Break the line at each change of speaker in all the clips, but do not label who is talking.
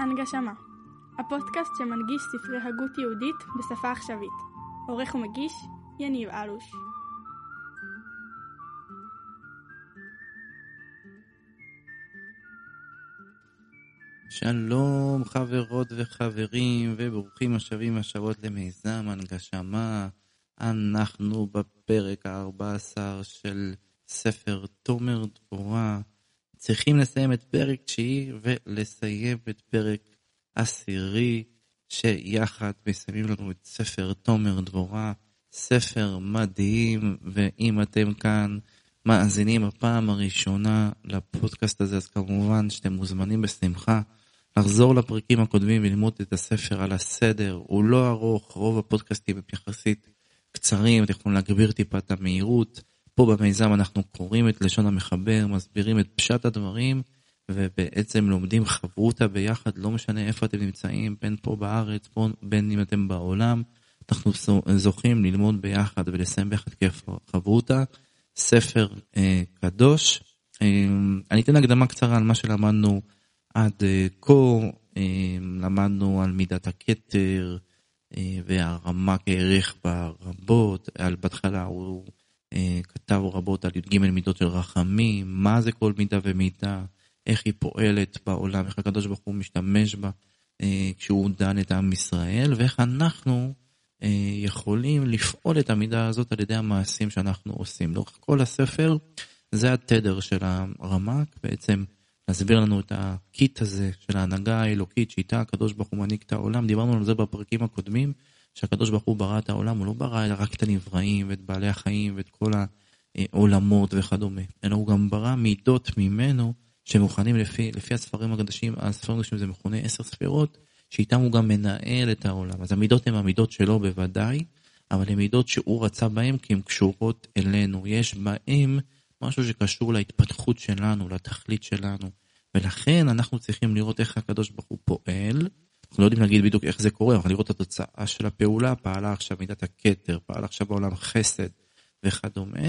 הנגשמה, הפודקאסט שמנגיש ספרי הגות יהודית בשפה עכשווית. עורך ומגיש, יניב אלוש.
שלום חברות וחברים וברוכים השבים השבות למיזם הנגשמה. אנחנו בפרק ה-14 של ספר תומר דבורה. צריכים לסיים את פרק תשיעי ולסיים את פרק עשירי, שיחד מסיימים לנו את ספר תומר דבורה, ספר מדהים, ואם אתם כאן מאזינים הפעם הראשונה לפודקאסט הזה, אז כמובן שאתם מוזמנים בשמחה לחזור לפרקים הקודמים וללמוד את הספר על הסדר. הוא לא ארוך, רוב הפודקאסטים הם יחסית קצרים, אתם יכולים להגביר טיפה את המהירות. פה במיזם אנחנו קוראים את לשון המחבר, מסבירים את פשט הדברים, ובעצם לומדים חברותה ביחד, לא משנה איפה אתם נמצאים, בין פה בארץ, בין אם אתם בעולם, אנחנו זוכים ללמוד ביחד ולסיים ביחד כיף חברותה. ספר אה, קדוש. אה, אני אתן הקדמה קצרה על מה שלמדנו עד אה, כה, אה, למדנו על מידת הכתר, והרמ"ק העריך בה רבות, על בהתחלה הוא אה, כתב רבות על י"ג מידות של רחמים, מה זה כל מידה ומידה, איך היא פועלת בעולם, איך הקדוש ברוך הוא משתמש בה אה, כשהוא דן את עם ישראל, ואיך אנחנו אה, יכולים לפעול את המידה הזאת על ידי המעשים שאנחנו עושים. לאורך כל הספר זה התדר של הרמ"ק, בעצם להסביר לנו את הקיט הזה של ההנהגה האלוקית שאיתה הקדוש ברוך הוא מעניק את העולם, דיברנו על זה בפרקים הקודמים. שהקדוש ברוך הוא ברא את העולם, הוא לא ברא אלא רק את הנבראים ואת בעלי החיים ואת כל העולמות וכדומה, אלא הוא גם ברא מידות ממנו שמוכנים לפי, לפי הספרים הקדושים, הספרים הקדושים זה מכונה עשר ספירות, שאיתם הוא גם מנהל את העולם. אז המידות הן המידות שלו בוודאי, אבל הן מידות שהוא רצה בהן כי הן קשורות אלינו. יש בהן משהו שקשור להתפתחות שלנו, לתכלית שלנו. ולכן אנחנו צריכים לראות איך הקדוש ברוך הוא פועל, אנחנו לא יודעים להגיד בדיוק איך זה קורה, אנחנו לראות את התוצאה של הפעולה, פעלה עכשיו מידת הכתר, פעלה עכשיו בעולם חסד וכדומה,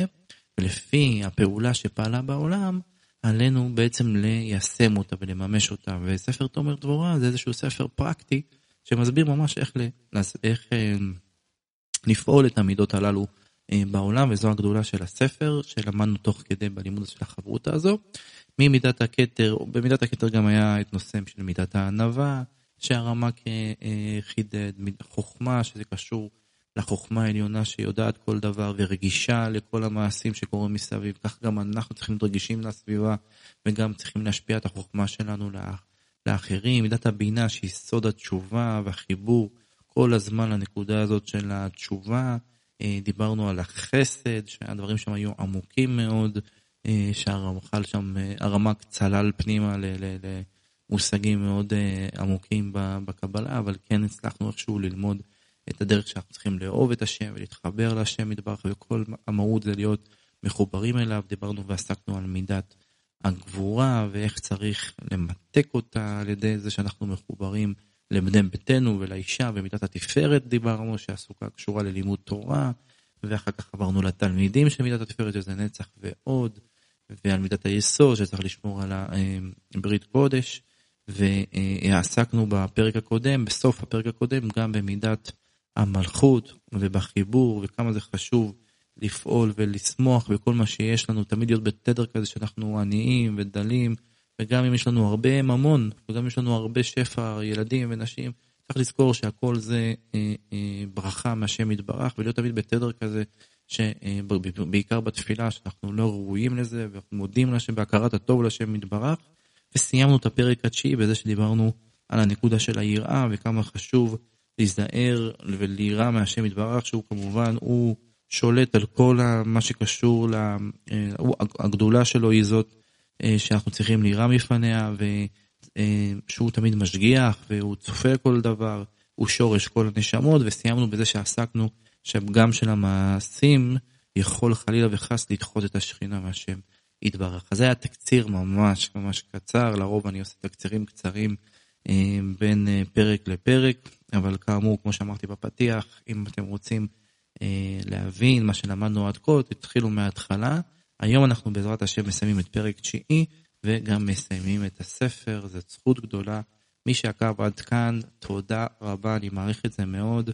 ולפי הפעולה שפעלה בעולם, עלינו בעצם ליישם אותה ולממש אותה. וספר תומר דבורה זה איזשהו ספר פרקטי שמסביר ממש איך, ל, איך אה, לפעול את המידות הללו בעולם, וזו הגדולה של הספר שלמדנו תוך כדי בלימוד של החברותה הזו. ממידת הכתר, במידת הכתר גם היה את נושא של מידת הענווה, שהרמ"ק אה, אה, חידד, חוכמה שזה קשור לחוכמה העליונה שיודעת כל דבר ורגישה לכל המעשים שקורים מסביב, כך גם אנחנו צריכים להיות רגישים לסביבה וגם צריכים להשפיע את החוכמה שלנו לאחרים. מידת הבינה שהיא סוד התשובה והחיבור כל הזמן לנקודה הזאת של התשובה. אה, דיברנו על החסד, שהדברים שם היו עמוקים מאוד, שהרמח"ל שם, הרמ"ק צלל פנימה ל... ל, ל מושגים מאוד עמוקים בקבלה, אבל כן הצלחנו איכשהו ללמוד את הדרך שאנחנו צריכים לאהוב את השם ולהתחבר להשם יתברך, וכל המהות זה להיות מחוברים אליו. דיברנו ועסקנו על מידת הגבורה ואיך צריך למתק אותה על ידי זה שאנחנו מחוברים לבני ביתנו ולאישה, ומידת התפארת דיברנו, שעסוקה קשורה ללימוד תורה, ואחר כך עברנו לתלמידים של מידת התפארת, שזה נצח ועוד, ועל מידת היסוד, שצריך לשמור על הברית קודש. ועסקנו בפרק הקודם, בסוף הפרק הקודם, גם במידת המלכות ובחיבור וכמה זה חשוב לפעול ולשמוח בכל מה שיש לנו, תמיד להיות בתדר כזה שאנחנו עניים ודלים, וגם אם יש לנו הרבה ממון, וגם אם יש לנו הרבה שפע, ילדים ונשים, צריך לזכור שהכל זה אה, אה, ברכה מהשם יתברך, ולהיות תמיד בתדר כזה, שבעיקר בתפילה, שאנחנו לא ראויים לזה, ואנחנו מודים לשם בהכרת הטוב לשם יתברך. וסיימנו את הפרק התשיעי בזה שדיברנו על הנקודה של היראה וכמה חשוב להיזהר וליראה מהשם יתברך שהוא כמובן הוא שולט על כל מה שקשור, לה, אה, הגדולה שלו היא זאת אה, שאנחנו צריכים ליראה מפניה ושהוא אה, תמיד משגיח והוא צופה כל דבר, הוא שורש כל הנשמות וסיימנו בזה שעסקנו שהפגם של המעשים יכול חלילה וחס לדחות את השכינה מהשם. יתברך. אז זה היה תקציר ממש ממש קצר, לרוב אני עושה תקצירים קצרים אה, בין אה, פרק לפרק, אבל כאמור, כמו שאמרתי בפתיח, אם אתם רוצים אה, להבין מה שלמדנו עד כה, תתחילו מההתחלה. היום אנחנו בעזרת השם מסיימים את פרק תשיעי וגם מסיימים את הספר, זו זכות גדולה. מי שעקב עד כאן, תודה רבה, אני מעריך את זה מאוד.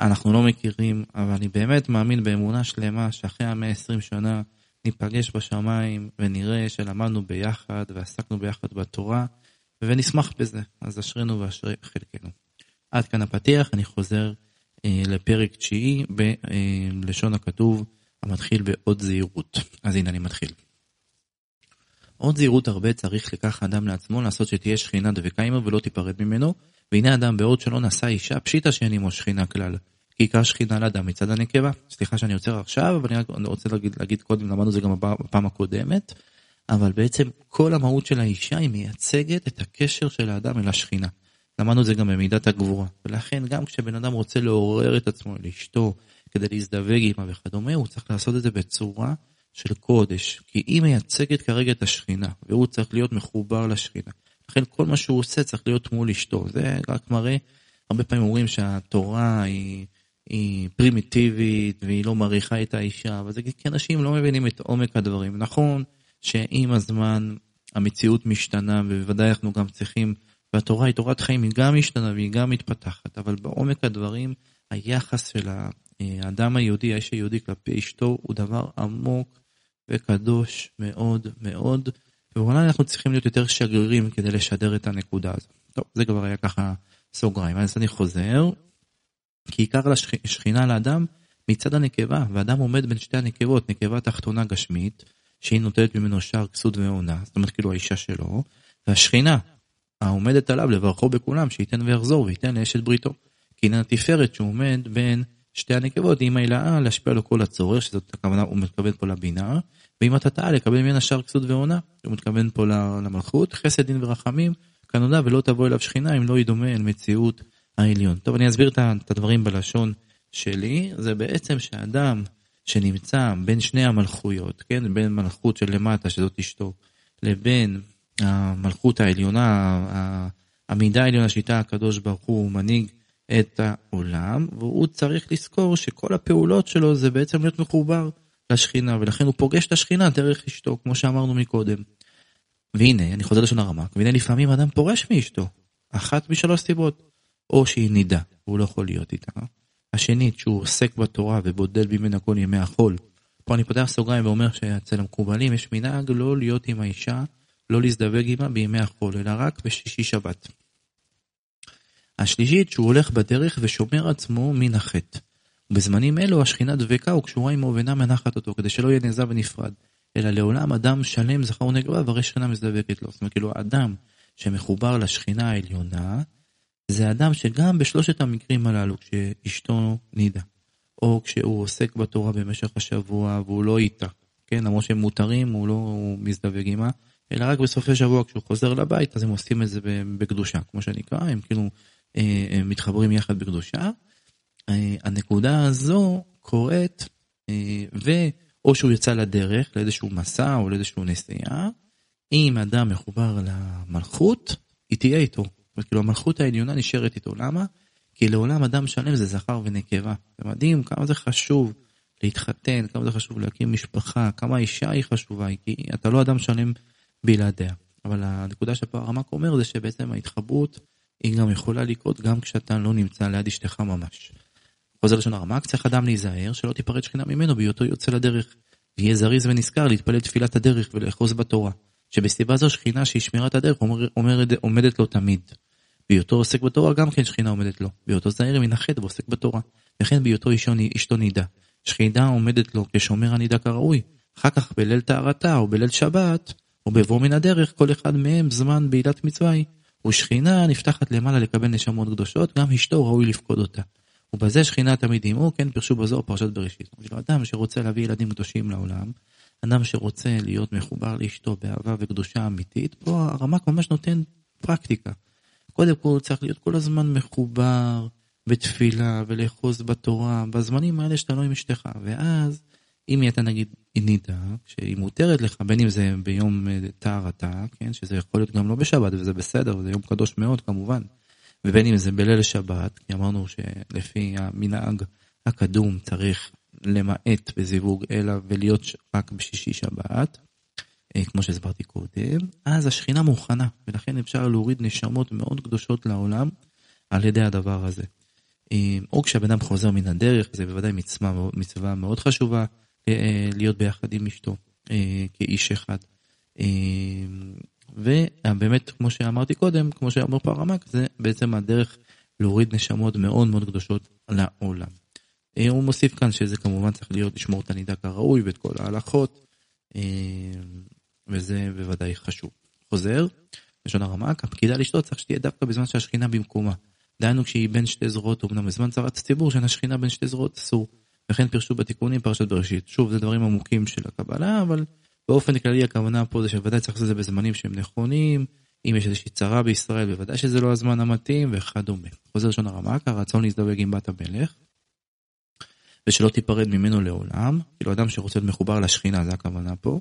אנחנו לא מכירים, אבל אני באמת מאמין באמונה שלמה שאחרי המאה עשרים שנה ניפגש בשמיים ונראה שלמדנו ביחד ועסקנו ביחד בתורה, ונשמח בזה. אז אשרינו ואשרי חלקנו. עד כאן הפתיח, אני חוזר אה, לפרק תשיעי בלשון הכתוב המתחיל בעוד זהירות. אז הנה אני מתחיל. עוד זהירות הרבה צריך לקח אדם לעצמו לעשות שתהיה שכינה דבקה עמו ולא תיפרד ממנו, והנה אדם בעוד שלא נשא אישה פשיטא שאין עמו שכינה כלל. כי עיקר שכינה לאדם מצד הנקבה. סליחה שאני עוצר עכשיו, אבל אני רק רוצה להגיד, להגיד קודם, למדנו זה גם בפעם הקודמת, אבל בעצם כל המהות של האישה היא מייצגת את הקשר של האדם אל השכינה. למדנו זה גם במידת הגבורה, ולכן גם כשבן אדם רוצה לעורר את עצמו לאשתו כדי להזדווג עימה וכדומה, הוא צריך לעשות את זה בצורה של קודש, כי היא מייצגת כרגע את השכינה, והוא צריך להיות מחובר לשכינה. לכן כל מה שהוא עושה צריך להיות מול אשתו. זה רק מראה, הרבה פעמים אומרים שהתורה היא, היא פרימיטיבית והיא לא מעריכה את האישה, אבל זה כי אנשים לא מבינים את עומק הדברים. נכון שעם הזמן המציאות משתנה, ובוודאי אנחנו גם צריכים, והתורה היא תורת חיים, היא גם משתנה והיא גם מתפתחת, אבל בעומק הדברים, היחס של האדם היהודי, האיש היהודי כלפי אשתו, הוא דבר עמוק וקדוש מאוד מאוד, ואולי אנחנו צריכים להיות יותר שגרירים כדי לשדר את הנקודה הזאת. טוב, זה כבר היה ככה סוגריים. אז אני חוזר, כי עיקר השכינה לאדם מצד הנקבה, ואדם עומד בין שתי הנקבות, נקבה תחתונה גשמית, שהיא נוטלת ממנו שער כסות ועונה, זאת אומרת כאילו האישה שלו, והשכינה העומדת עליו לברכו בכולם, שייתן ויחזור וייתן לאשת בריתו. כי הנה התפארת שהוא עומד בין שתי הנקבות, אם העילאה להשפיע לו כל הצורך, שזאת הכוונה, הוא מתכוון פה לבינה, ואם התתאה לקבל ממנה שער כסות ועונה, הוא מתכוון פה למלכות, חסד דין ורחמים, כנודע ולא תבוא אליו שכינה אם לא ידומה אל מציאות העליון. טוב, אני אסביר את הדברים בלשון שלי, זה בעצם שאדם שנמצא בין שני המלכויות, כן, בין מלכות של למטה, שזאת אשתו, לבין המלכות העליונה, המידה העליונה שאיתה הקדוש ברוך הוא מנהיג את העולם, והוא צריך לזכור שכל הפעולות שלו זה בעצם להיות מחובר לשכינה, ולכן הוא פוגש את השכינה דרך אשתו, כמו שאמרנו מקודם. והנה, אני חוזר לשון הרמק, והנה לפעמים אדם פורש מאשתו, אחת משלוש סיבות, או שהיא נידה, והוא לא יכול להיות איתה. השנית, שהוא עוסק בתורה ובודל ממנה כל ימי החול. פה אני פותח סוגריים ואומר שאצל המקובלים יש מנהג לא להיות עם האישה, לא להזדווג עימה בימי החול, אלא רק בשישי שבת. השלישית, שהוא הולך בדרך ושומר עצמו מן החטא. בזמנים אלו השכינה דבקה וקשורה עמו ואינה מנחת אותו, כדי שלא יהיה נעזב ונפרד. אלא לעולם אדם שלם זכר ונקבה והרי שכינה מזדבקת לו. זאת אומרת, כאילו, האדם שמחובר לשכינה העליונה, זה אדם שגם בשלושת המקרים הללו, כשאשתו נידה, או כשהוא עוסק בתורה במשך השבוע והוא לא איתה, כן, למרות שהם מותרים, הוא לא מזדווג עימה, אלא רק בסופי שבוע כשהוא חוזר לבית, אז הם עושים את זה בקדושה, כמו שנקרא, הם כאילו מתחברים יחד בקדושה. אה, הנקודה הזו קורית, אה, ואו שהוא יצא לדרך, לאיזשהו מסע או לאיזשהו נסיעה, אם אדם מחובר למלכות, היא תהיה איתו. כאילו המלכות העליונה נשארת איתו. למה? כי לעולם אדם שלם זה זכר ונקבה. זה מדהים כמה זה חשוב להתחתן, כמה זה חשוב להקים משפחה, כמה האישה היא חשובה, כי אתה לא אדם שלם בלעדיה. אבל הנקודה שפה הרמק אומר זה שבעצם ההתחברות היא גם יכולה לקרות גם כשאתה לא נמצא ליד אשתך ממש. חוזר לשון הרמק, צריך אדם להיזהר שלא תיפרד שכינה ממנו בהיותו יוצא לדרך. ויהיה זריז ונזכר להתפלל תפילת הדרך ולאחוז בתורה. שבסיבה זו שכינה שהיא שמירת הדרך אומר, אומר, עומדת לו תמיד. בהיותו עוסק בתורה גם כן שכינה עומדת לו. בהיותו זהיר החטא ועוסק בתורה. וכן בהיותו אשתו נידה. שכינה עומדת לו כשומר הנידה כראוי. אחר כך בליל טהרתה או בליל שבת, או בבוא מן הדרך, כל אחד מהם זמן בעילת מצווה היא. ושכינה נפתחת למעלה לקבל נשמות קדושות, גם אשתו ראוי לפקוד אותה. ובזה שכינה תמיד עמו, כן פרשו בזו פרשת בראשית. אדם שרוצה להביא ילדים קדושים לעולם, אדם שרוצה להיות מחובר לאשתו באהבה וקדושה אמיתית, פה הרמק ממש נותן פרקטיקה. קודם כל צריך להיות כל הזמן מחובר בתפילה ולאחוז בתורה, בזמנים האלה שאתה לא עם אשתך, ואז אם אתה נגיד נידה, שהיא מותרת לך, בין אם זה ביום אה, טהרתה, כן, שזה יכול להיות גם לא בשבת וזה בסדר, זה יום קדוש מאוד כמובן, ובין אם זה בליל שבת, כי אמרנו שלפי המנהג הקדום צריך למעט בזיווג אלא ולהיות רק בשישי שבת, אה, כמו שהסברתי קודם, אז השכינה מוכנה, ולכן אפשר להוריד נשמות מאוד קדושות לעולם על ידי הדבר הזה. אה, או כשהבן אדם חוזר מן הדרך, זה בוודאי מצווה, מצווה מאוד חשובה אה, להיות ביחד עם אשתו כאיש אחד. ובאמת, כמו שאמרתי קודם, כמו שאמר פה הרמק, זה בעצם הדרך להוריד נשמות מאוד מאוד קדושות לעולם. הוא מוסיף כאן שזה כמובן צריך להיות לשמור את הנידה כראוי ואת כל ההלכות, וזה בוודאי חשוב. חוזר, לשון הרמק, הפקידה לשתות צריך שתהיה דווקא בזמן שהשכינה במקומה. דהיינו כשהיא בין שתי זרועות, אמנם בזמן צרת הציבור, שאין השכינה בין שתי זרועות אסור. וכן פירשו בתיקונים פרשת בראשית. שוב, זה דברים עמוקים של הקבלה, אבל באופן כללי הכוונה פה זה שוודאי צריך לעשות את זה בזמנים שהם נכונים, אם יש איזושהי צרה בישראל, בוודאי שזה לא הזמן המתאים וכדומה. חוזר לשון הרמק, הרצון להזדווג עם בת המלך, ושלא תיפרד ממנו לעולם, כאילו אדם שרוצה להיות מחובר לשכינה, זה הכוונה פה.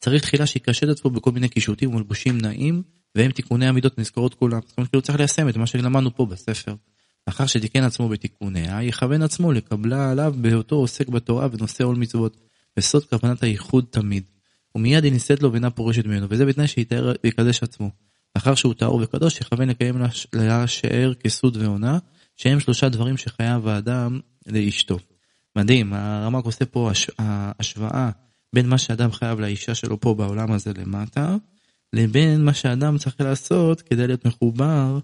צריך תחילה שיקשט עצמו בכל מיני קישוטים ומלבושים נעים, והם תיקוני המידות נזכרות כולם. זאת אומרת, כאילו צריך ליישם את מה שלמדנו פה בספר. לאחר שתיקן עצמו בתיקוניה, יכוון עצמו לקבלה עליו בהיותו עוסק בתורה ונושא עול מצוות, וסוד כוונת הייחוד תמיד. ומיד היא נישאת לו ואינה פורשת ממנו, וזה בתנאי שיתאר ויקדש עצמו. לאחר שהוא טהור וקדוש, יכוון לקיים להשאר כסוד ועונה, שהם שלושה דברים שחייב האדם לאשתו. מדהים, הרמ"ק עושה פה השוואה בין מה שאדם חייב לאישה שלו פה בעולם הזה למטה, לבין מה שאדם צריך לעשות כדי להיות מחובר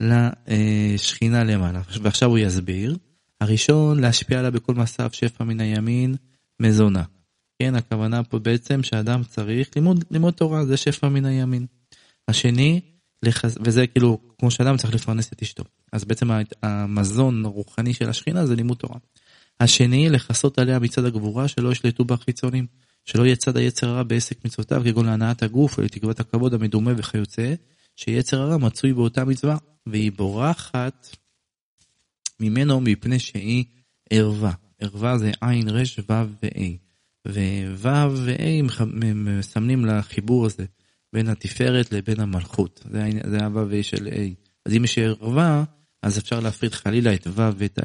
לשכינה למעלה. ועכשיו הוא יסביר. הראשון, להשפיע עליה בכל מסף שפע מן הימין, מזונה. כן, הכוונה פה בעצם שאדם צריך לימוד, לימוד תורה, זה שפע מן הימין. השני, לחז... וזה כאילו, כמו שאדם צריך לפרנס את אשתו. אז בעצם המזון הרוחני של השכינה זה לימוד תורה. השני, לכסות עליה מצד הגבורה שלא ישלטו בה חיצונים. שלא יהיה צד היצר הרע בעסק מצוותיו, כגון להנאת הגוף ולתקוות הכבוד המדומה וכיוצא, שיצר הרע מצוי באותה מצווה, והיא בורחת ממנו מפני שהיא ערווה. ערווה זה עין רש וו וה. ווו וה מסמנים לחיבור הזה בין התפארת לבין המלכות. זה הוו וה של a. אז אם יש ערווה, אז אפשר להפריד חלילה את וו ואת ה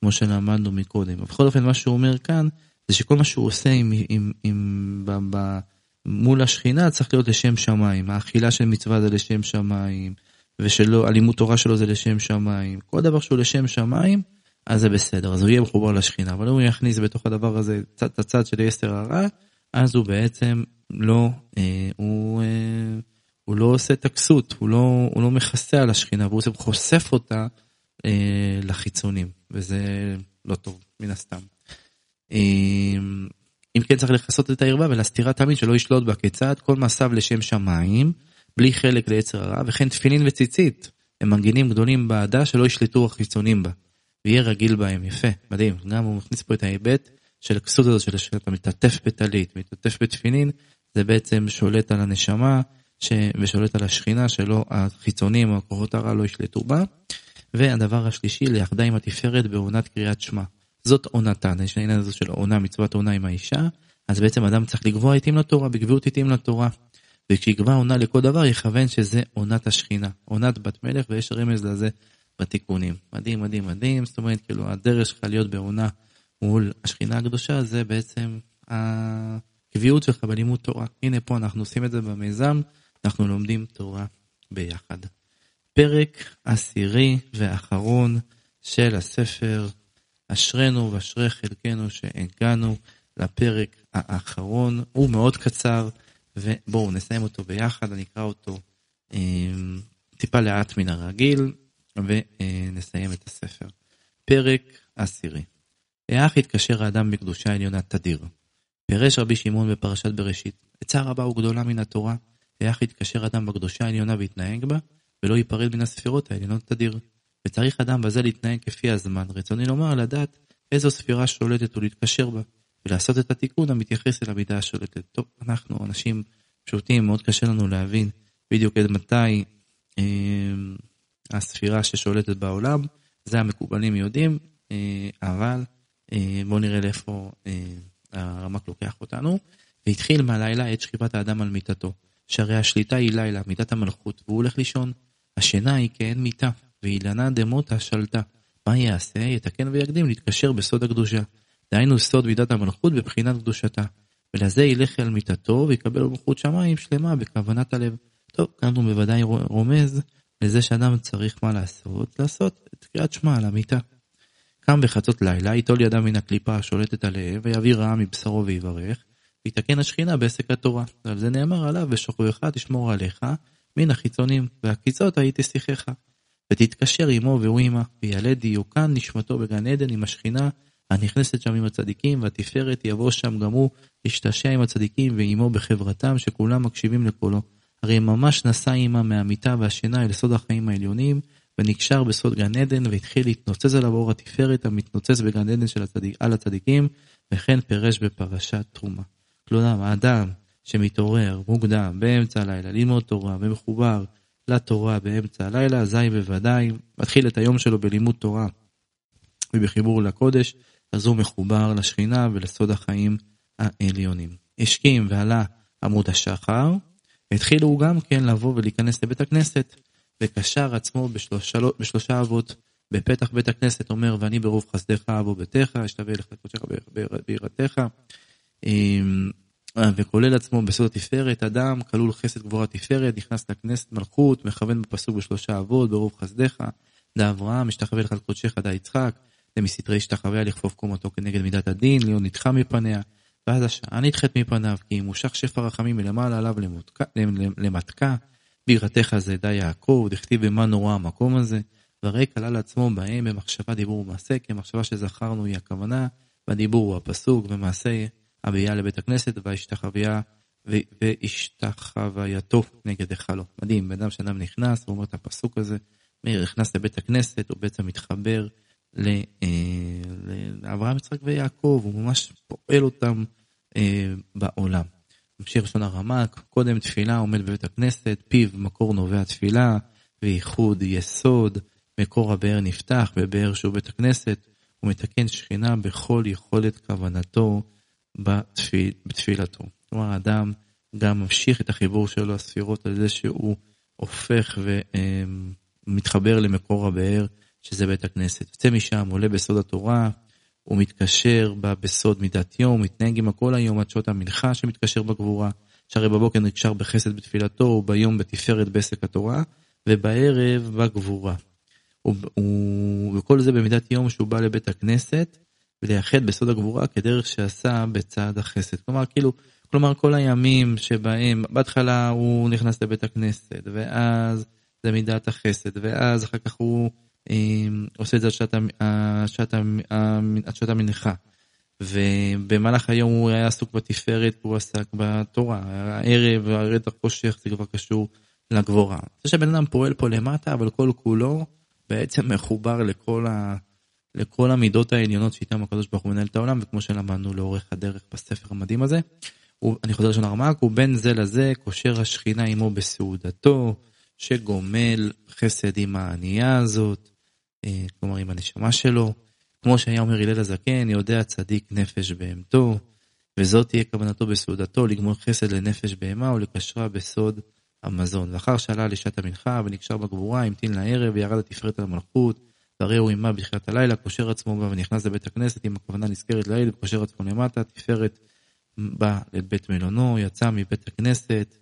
כמו שלמדנו מקודם. בכל אופן, מה שהוא אומר כאן, זה שכל מה שהוא עושה עם, עם, עם, ב, ב, מול השכינה צריך להיות לשם שמיים. האכילה של מצווה זה לשם שמיים, ושלא, הלימוד תורה שלו זה לשם שמיים. כל דבר שהוא לשם שמיים, אז זה בסדר, אז הוא יהיה מחובר לשכינה. אבל אם הוא יכניס בתוך הדבר הזה את הצד של יסר הרע, אז הוא בעצם לא, אה, הוא, אה, הוא לא עושה את הכסות, הוא לא, הוא לא מכסה על השכינה, והוא חושף אותה אה, לחיצונים, וזה לא טוב, מן הסתם. אמ, אם כן צריך לכסות את הערווה ולהסתירה תמיד שלא ישלוט בה כיצד כל מעשיו לשם שמיים בלי חלק ליצר הרע וכן תפילין וציצית הם מנגינים גדולים בעדה שלא ישלטו החיצונים בה. ויהיה רגיל בהם יפה מדהים. גם הוא מכניס פה את ההיבט של הכסות הזאת של שאתה מתעטף בטלית מתעטף בתפילין זה בעצם שולט על הנשמה ש... ושולט על השכינה שלא החיצונים או הכוחות הרע לא ישלטו בה. והדבר השלישי ליחדה עם התפארת בעונת קריאת שמע זאת עונתן, יש העניין הזה של עונה, מצוות עונה עם האישה, אז בעצם אדם צריך לקבוע עתים לתורה, בגביעות עתים לתורה. וכשיקבע עונה לכל דבר, יכוון שזה עונת השכינה, עונת בת מלך, ויש רמז לזה בתיקונים. מדהים, מדהים, מדהים, זאת אומרת, כאילו, הדרך שלך להיות בעונה מול השכינה הקדושה, זה בעצם הקביעות שלך בלימוד תורה. הנה פה אנחנו עושים את זה במיזם, אנחנו לומדים תורה ביחד. פרק עשירי ואחרון של הספר אשרינו ואשרי חלקנו שהגענו לפרק האחרון, הוא מאוד קצר, ובואו נסיים אותו ביחד, אני אקרא אותו אה, טיפה לאט מן הרגיל, ונסיים את הספר. פרק עשירי. איך התקשר האדם בקדושה עליונה תדיר? פירש רבי שמעון בפרשת בראשית, עצה רבה וגדולה מן התורה, איך יתקשר אדם בקדושה העליונה ויתנהג בה, ולא ייפרד מן הספירות העליונות תדיר. וצריך אדם בזה להתנהג כפי הזמן. רצוני לומר, לדעת איזו ספירה שולטת ולהתקשר בה, ולעשות את התיקון המתייחס אל המידה השולטת. טוב, אנחנו אנשים פשוטים, מאוד קשה לנו להבין בדיוק עד מתי אה, הספירה ששולטת בעולם, זה המקובלים יודעים, אה, אבל אה, בואו נראה לאיפה אה, הרמק לוקח אותנו. והתחיל מהלילה את שכיבת האדם על מיטתו, שהרי השליטה היא לילה, מיטת המלכות, והוא הולך לישון. השינה היא כאין מיטה, ואילנה דמותה שלטה. מה יעשה? יתקן ויקדים להתקשר בסוד הקדושה. דהיינו סוד מידת המלכות בבחינת קדושתה. ולזה ילך אל מיתתו ויקבל מלכות שמיים שלמה בכוונת הלב. טוב, כאן הוא בוודאי רומז לזה שאדם צריך מה לעשות? לעשות את קריאת שמע על המיטה. קם בחצות לילה, ייטול ידם מן הקליפה השולטת עליהם, ויביא רעה מבשרו ויברך, ויתקן השכינה בעסק התורה. ועל זה נאמר עליו, ושוכבך תשמור עליך, מן החיצונים, והקיצות הייתי שיחך. ותתקשר עמו והוא עמה, וילד דיוקן נשמתו בגן עדן עם השכינה הנכנסת שם עם הצדיקים, והתפארת יבוא שם גם הוא, להשתעשע עם הצדיקים ועמו בחברתם, שכולם מקשיבים לקולו. הרי ממש נסע עמה מהמיטה והשינה אל סוד החיים העליונים, ונקשר בסוד גן עדן, והתחיל להתנוצץ עליו אור התפארת המתנוצץ בגן עדן של הצדיק, על הצדיקים, וכן פירש בפרשת תרומה. כלומר, האדם שמתעורר מוקדם, באמצע הלילה, ללמוד תורה, ומחובר לתורה באמצע הלילה, אזי בוודאי מתחיל את היום שלו בלימוד תורה ובחיבור לקודש, אז הוא מחובר לשכינה ולסוד החיים העליונים. השכים ועלה עמוד השחר, התחילו גם כן לבוא ולהיכנס לבית הכנסת, וקשר עצמו בשלושה, בשלושה אבות. בפתח בית הכנסת אומר, ואני ברוב חסדך אבוא ביתך, אשתווה לך קודשך ביראתך, אמ, וכולל עצמו בסוד התפארת, אדם כלול חסד גבורה תפארת, נכנס לכנסת מלכות, מכוון בפסוק בשלושה אבות, ברוב חסדך, דה אברהם, משתחווה לך קודשך דה יצחק, למסתרי השתחווה לכפוף קומתו כנגד מידת הדין, להיות נדחה מפניה, ואז השעה נדחית מפניו, כי אם מושך שפע רחמים מלמעלה עליו למתקה, בירתך זה די יעקב, דכתיב במה נורא המקום הזה, והרי כלל עצמו בהם במחשבה דיבור ומעשה, כי המחשבה שזכרנו היא הכוונה, והדיבור הוא הפסוק, ומעשה הביאה לבית הכנסת, והשתחוויה והשתחווייתו נגד היכלו. מדהים, בן אדם שאדם נכנס, הוא אומר את הפסוק הזה, מאיר נכנס לבית הכנסת, הוא בעצם מתחבר אה, לאברהם, יצחק ויעקב, הוא ממש פועל אותם אה, בעולם. ממשיך לשון הרמ"ק, קודם תפילה עומד בבית הכנסת, פיו מקור נובע תפילה, וייחוד יסוד, מקור הבאר נפתח בבאר שהוא בית הכנסת, הוא מתקן שכינה בכל יכולת כוונתו בתפיל, בתפילתו. כלומר, האדם גם ממשיך את החיבור שלו לספירות על זה שהוא הופך ומתחבר אה, למקור הבאר שזה בית הכנסת. יוצא משם, עולה בסוד התורה, הוא מתקשר בה בסוד מידת יום, מתנהג עם הכל היום עד שעות המנחה שמתקשר בגבורה, שהרי בבוקר נקשר בחסד בתפילתו, וביום בתפארת בעסק התורה, ובערב בגבורה. וכל זה במידת יום שהוא בא לבית הכנסת, ולייחד בסוד הגבורה כדרך שעשה בצד החסד. כלומר, כאילו, כלומר כל הימים שבהם, בהתחלה הוא נכנס לבית הכנסת, ואז זה מידת החסד, ואז אחר כך הוא עושה את זה עד שעת המנחה. ובמהלך היום הוא היה עסוק בתפארת, הוא עסק בתורה. הערב, הרד החושך, זה כבר קשור לגבורה. זה שהבן אדם פועל פה למטה, אבל כל כולו בעצם מחובר לכל, ה... לכל המידות העליונות שאיתם הקדוש ברוך הוא מנהל את העולם, וכמו שלמדנו לאורך הדרך בספר המדהים הזה. הוא, אני חוזר לשון הרמ"ק, הוא בין זה לזה קושר השכינה עמו בסעודתו, שגומל חסד עם הענייה הזאת, אה, כלומר עם הנשמה שלו. כמו שהיה אומר הלל הזקן, יודע צדיק נפש בהמתו, וזאת תהיה כוונתו בסעודתו, לגמור חסד לנפש בהמה ולקשרה בסוד המזון. לאחר שעלה לשעת המנחה ונקשר בגבורה, המתין לערב וירד התפארת על המלכות, והרי הוא עימה בתחילת הלילה, קושר עצמו בה ונכנס לבית הכנסת עם הכוונה נזכרת לעיל, וקושר עצמו למטה, תפארת בא לבית מלונו, יצא מבית הכנסת,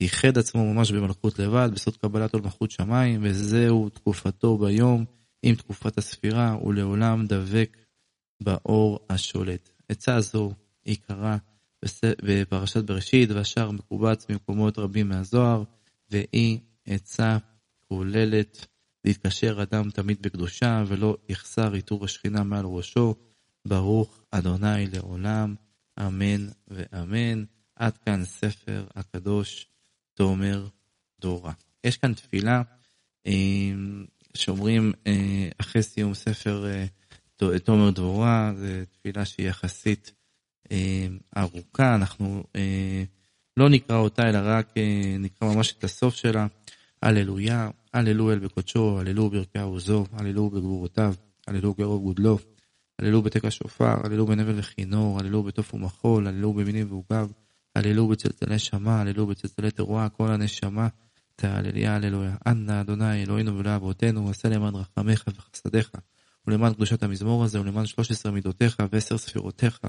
ייחד עצמו ממש במלכות לבד, בסוד קבלת עול מלכות שמיים, וזהו תקופתו ביום. עם תקופת הספירה ולעולם דבק באור השולט. עצה זו עיקרה בפרשת בראשית והשאר מקובץ ממקומות רבים מהזוהר והיא עצה כוללת להתקשר אדם תמיד בקדושה ולא יחסר עיטור השכינה מעל ראשו. ברוך אדוני לעולם, אמן ואמן. עד כאן ספר הקדוש תומר דורה. יש כאן תפילה שאומרים אה, אחרי סיום ספר אה, תומר דבורה, זו תפילה שהיא יחסית אה, ארוכה, אנחנו לא נקרא אותה אלא רק נקרא ממש את הסוף שלה. הללויה, הללו אל בקודשו, הללו ברכי עוזו, הללו בגבורותיו, הללו גרוב גודלו, הללו בתק השופר, הללו בנבל וכינור, הללו בתוף ומחול, הללו במינים ועוגב, הללו בצלצלי שמע, הללו בצלצלי תרועה, כל הנשמה. תהלליה הללויה. אנא אדוני אלוהינו ולאבותינו, עשה למען רחמך וחסדיך, ולמען קדושת המזמור הזה, ולמען שלוש עשרה מידותיך ועשר ספירותיך,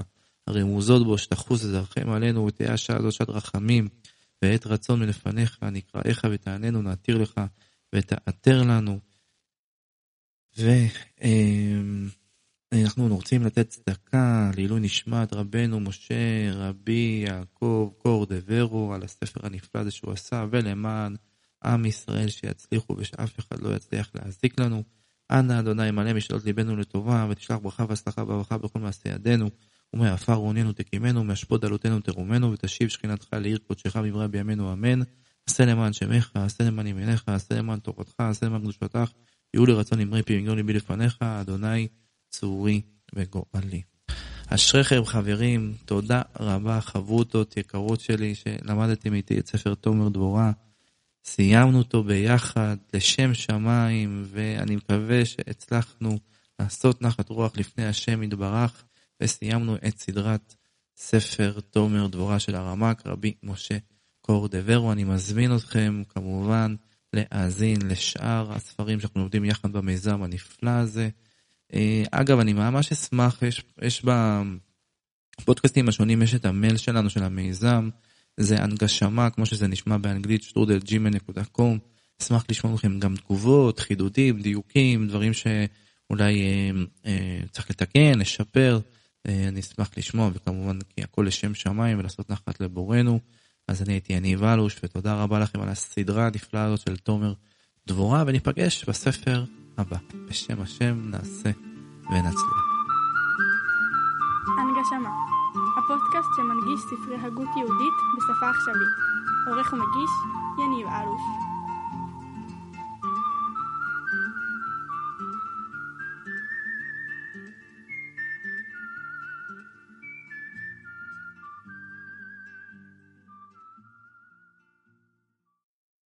הרמוזות בו, שתחוס וזרחם עלינו, ותהיה השעה הזאת שעת רחמים, ועת רצון מלפניך, נקראיך ותעננו, נעתיר לך, ותעתר לנו. ואנחנו רוצים לתת צדקה לעילוי נשמת רבנו משה, רבי יעקב, קור דברו, על הספר הנפלא הזה שהוא עשה, ולמען עם ישראל שיצליחו ושאף אחד לא יצליח להזיק לנו. אנא אדוני מלא משאלות ליבנו לטובה, ותשלח ברכה והצלחה וברכה בכל מעשה ידינו, ומעפר עוננו תקימנו, ומאשפות דלותנו תרומנו, ותשיב שכינתך לעיר קודשך במראה בימינו אמן. עשה למען שמך, עשה למען ימיניך, עשה למען תורתך, עשה למען קדושתך, יהיו לרצון אמרי פי וגדול ליבי לפניך, אדוני צורי וגואלי. אשריכם חברים, תודה רבה חברותות יקרות שלי שלמדתם איתי את ספר תומר דבורה. סיימנו אותו ביחד לשם שמיים, ואני מקווה שהצלחנו לעשות נחת רוח לפני השם יתברך, וסיימנו את סדרת ספר תומר דבורה של הרמ"ק, רבי משה קור דברו. אני מזמין אתכם כמובן להאזין לשאר הספרים שאנחנו לומדים יחד במיזם הנפלא הזה. אה, אגב, אני ממש אשמח, יש, יש בפודקאסטים השונים, יש את המייל שלנו, של המיזם. זה הנגשמה, כמו שזה נשמע באנגלית, שטרודלג'ימל.קום. אשמח לשמוע לכם גם תגובות, חידודים, דיוקים, דברים שאולי אה, אה, צריך לתקן, לשפר. אה, אני אשמח לשמוע, וכמובן, כי הכל לשם שמיים ולעשות נחת לבורנו. אז אני הייתי יניב אלוש, ותודה רבה לכם על הסדרה הנפלאה הזאת של תומר דבורה, וניפגש בספר הבא. בשם השם נעשה ונצליח.
הנגשמה הפודקאסט שמנגיש ספרי הגות יהודית בשפה עכשווית. עורך ומגיש, יניב אלוש.